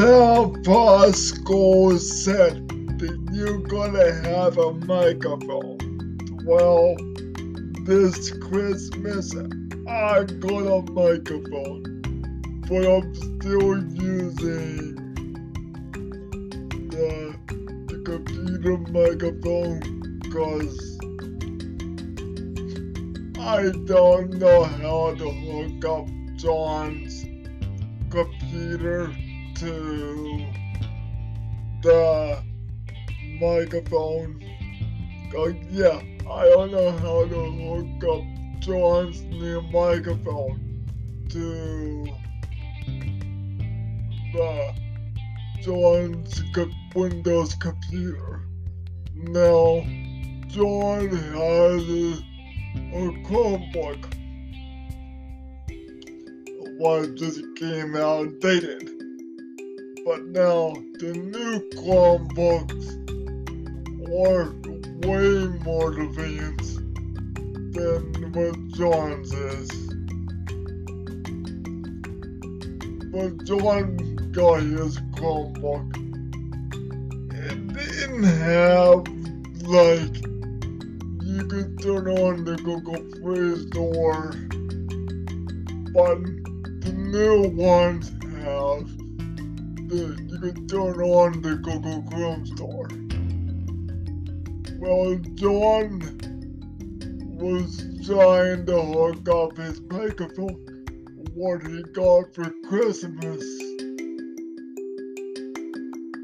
San Pasco said that you're gonna have a microphone. Well, this Christmas I got a microphone, but I'm still using the, the computer microphone because I don't know how to hook up John's computer to the microphone. Oh yeah, I don't know how to hook up John's new microphone to the John's Windows computer. Now, John has a, Chromebook. One just came outdated. But now, the new Chromebooks are way more advanced than what John's is. But John got his Chromebook. It didn't have, like, you could turn on the Google Play Store, but the new ones have the, you can turn on the Google Chrome Store. Well, John was trying to hook up his microphone what he got for Christmas.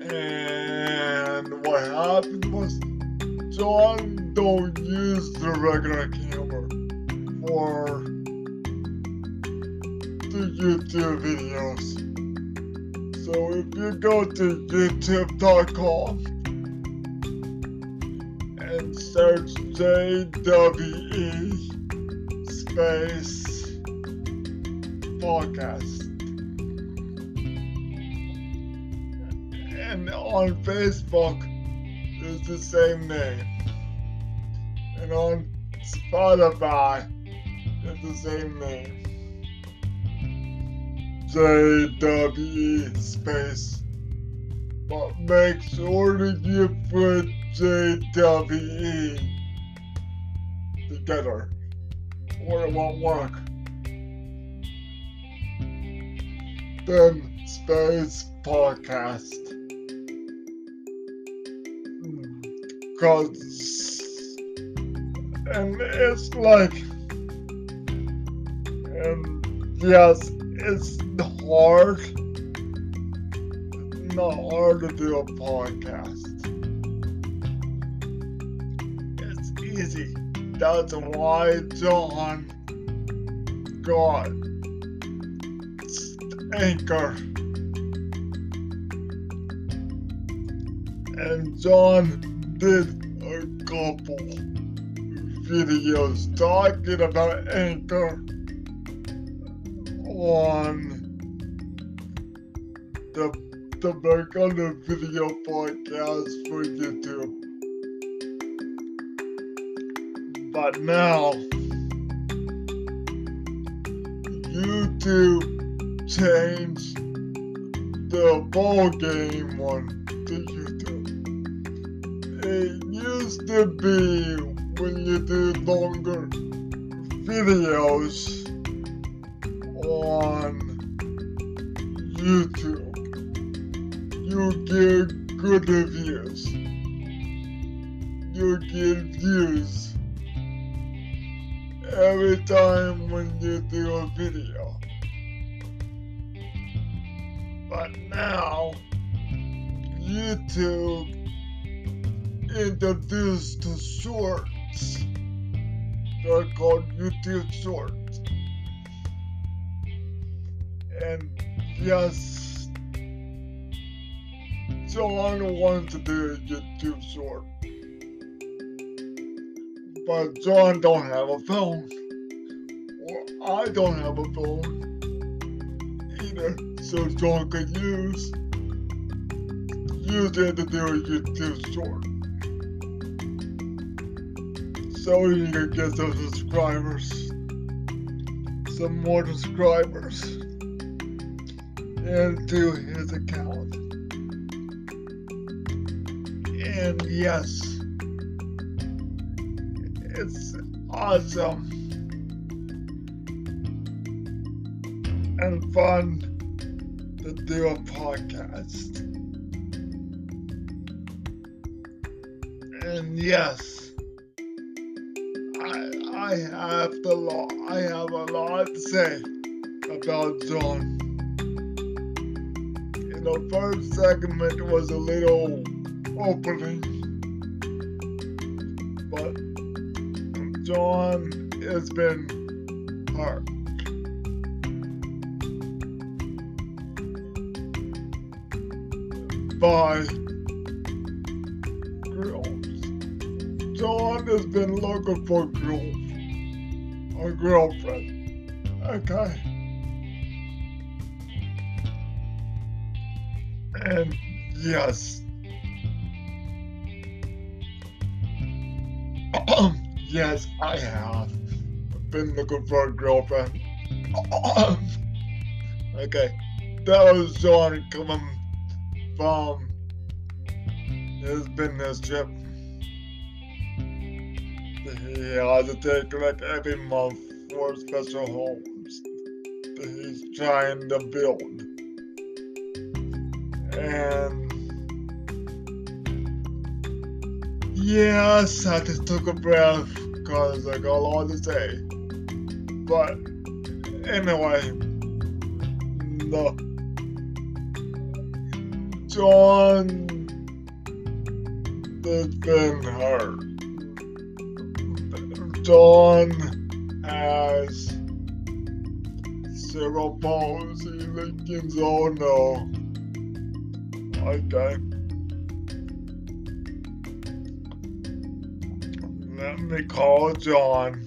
And what happened was John don't use the regular camera for the YouTube videos. So if you go to youtube.com and search JWE space podcast. And on Facebook, it's the same name. And on Spotify, it's the same name. JWE space. But make sure that you put JWE together, or it won't work. Then space podcast. Hmm. Cause and it's like and yes, it's hard. Not hard to do a podcast. It's easy. That's why John got Anchor. And John did a couple videos talking about Anchor on the the back on the video podcast for YouTube. But now YouTube changed the ball game on to YouTube. It used to be when you do longer videos on YouTube, you get good reviews. You get views every time when you do a video. But now, YouTube introduced shorts. They're called YouTube Shorts. And yes, John wants to do a YouTube short. But John don't have a phone. Or I don't have a phone either. So John could use use it to do a YouTube short. So he could get some subscribers. Some more subscribers. Into his account. And yes, it's awesome and fun to do a podcast. And yes, I I have the lot I have a lot to say about John. The first segment was a little opening, but John has been hurt. By girls. John has been looking for girls. A girlfriend. Okay. And yes. yes, I have been looking for a girlfriend. okay. That was John coming from his business trip. He has to take like every month for special homes that he's trying to build. And yes, I just took a breath because I got a lot to say. But anyway, the John has been hurt. John has cerebral palsy, Lincoln's oh no. Okay. Let me call John.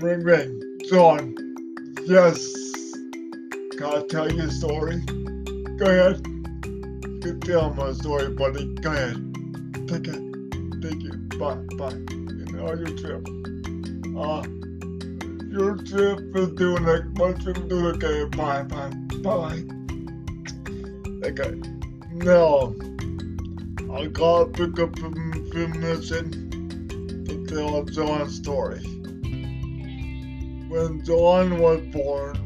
Ring ring. John. Yes. Can I tell you a story? Go ahead. You can tell my story, buddy. Go ahead. Take it. Thank you. Bye. Bye. Enjoy your trip. Uh, your trip is doing like much of doing okay. Bye. Bye. Bye. Okay. Now, I gotta pick up permission to tell John's story. When John was born,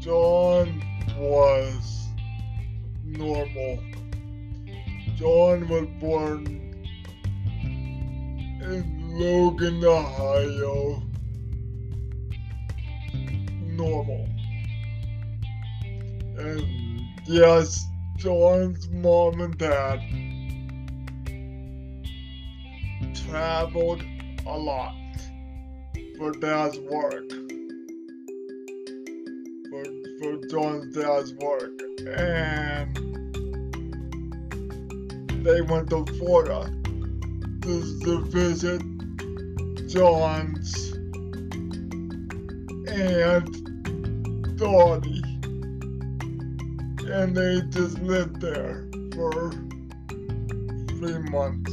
John was normal. John was born in Logan, Ohio. Normal. And yes, John's mom and dad traveled a lot for dad's work. For, for John's dad's work. And they went to Florida to, to visit John's and Dottie. And they just lived there for three months.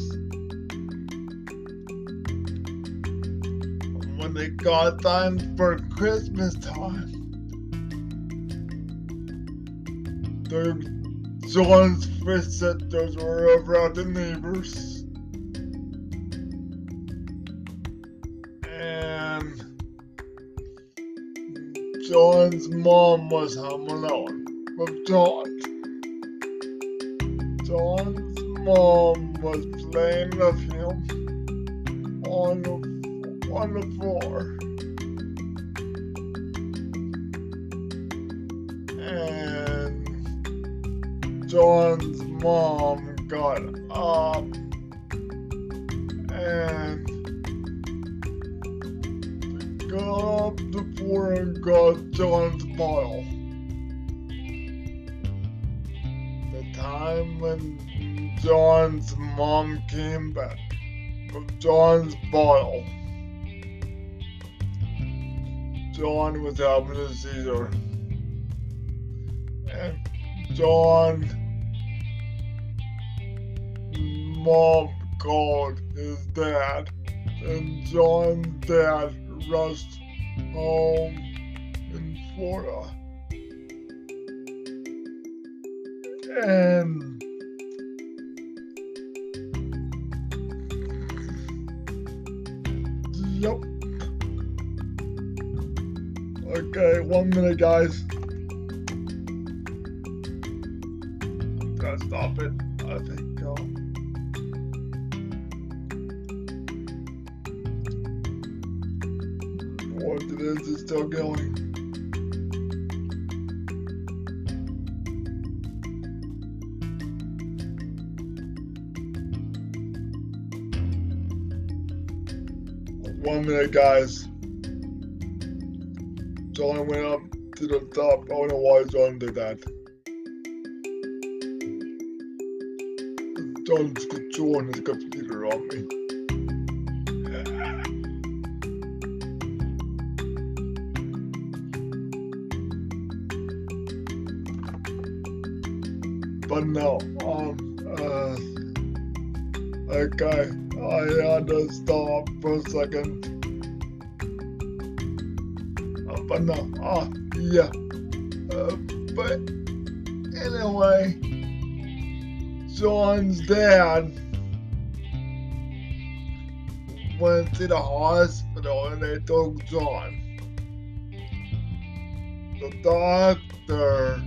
When they got time for Christmas time, the John's visitors were around the neighbors. John's mom was home alone with John. John's mom was playing with him on the on the floor. And John's mom got up the floor and got. The time when John's mom came back with John's bottle. John was having a seizure. And John mom called his dad and John's dad rushed home in Florida. Um, and yep. Okay, one minute, guys. Gonna stop it. I think. Still going. One minute, guys. John went up to the top. I don't know why John did that. John's controlling his computer on me. But no, um, uh, okay, I had to stop for a second. Uh, but no, ah, yeah. Uh, but anyway, John's dad went to the hospital and they took John. The doctor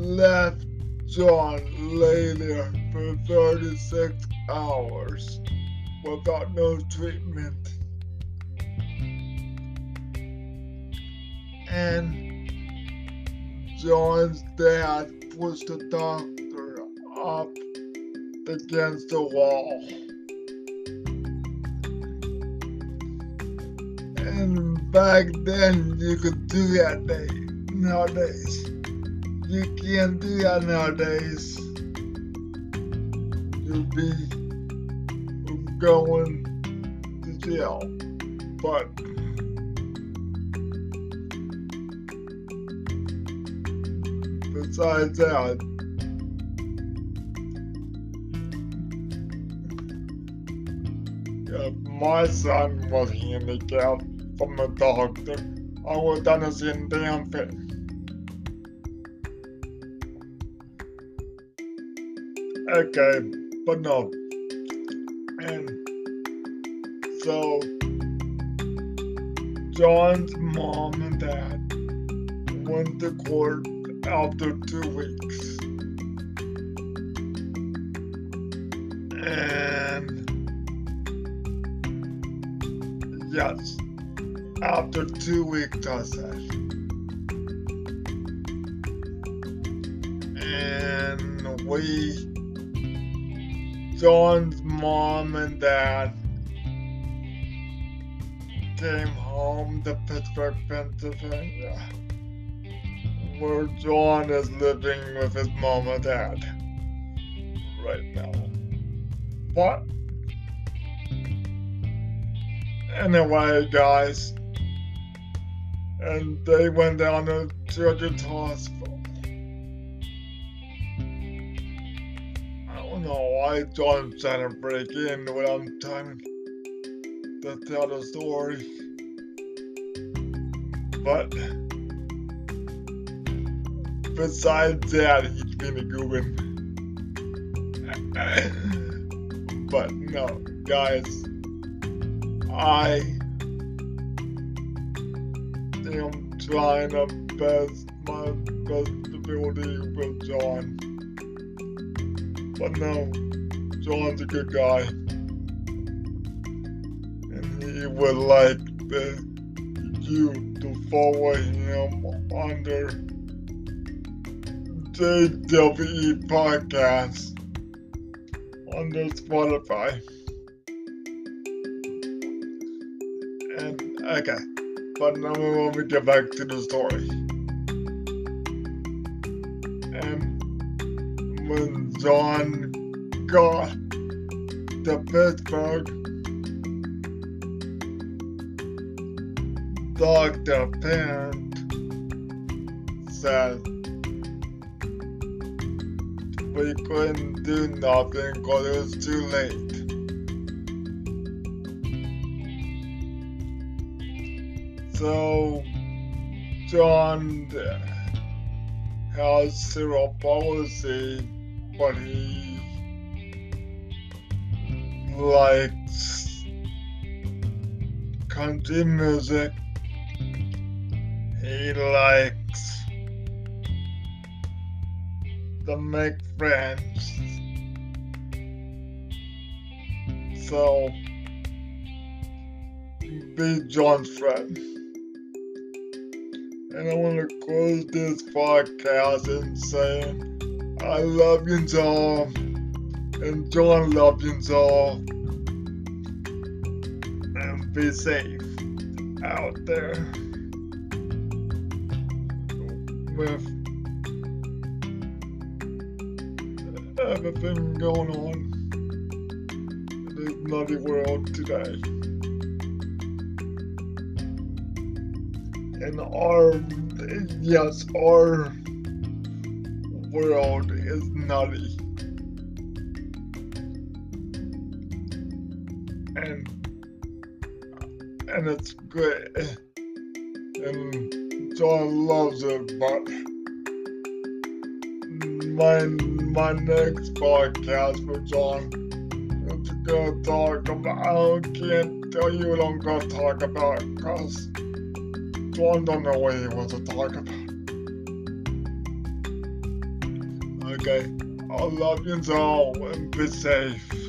left John lay there for 36 hours without no treatment. And John's dad pushed the doctor up against the wall. And back then you could do that day nowadays. You can't do that nowadays. You'll be going to jail. But besides that, if my son was handicapped from the doctor, I would have done the same damn thing. Okay, but no. And so, John's mom and dad went to court after two weeks. And yes, after two weeks, I said. And we John's mom and dad came home to Pittsburgh, Pennsylvania, where John is living with his mom and dad right now. But anyway, guys, and they went down to Children's Hospital. I don't trying to break in when I'm trying to tell the story. But besides that, he's been a good one. but no, guys, I am trying to best my best ability with John. But no, John's a good guy. And he would like the, you to follow him under JWE Podcast under Spotify. And okay, but now we want to get back to the story. And when John got to Pittsburgh, Dr. Parent said we couldn't do nothing because it was too late. So, John has cerebral palsy, he likes country music. He likes to make friends. So, be John's friend. And I want to close this podcast and saying, I love you all, and John loves you all, and be safe out there with everything going on in this bloody world today. and our yes, our world is nutty. And and it's great. And John loves it, but my my next podcast for John is gonna talk about I can't tell you what I'm gonna talk about because John don't know what he wants to talk about. Okay, I love you all and be safe.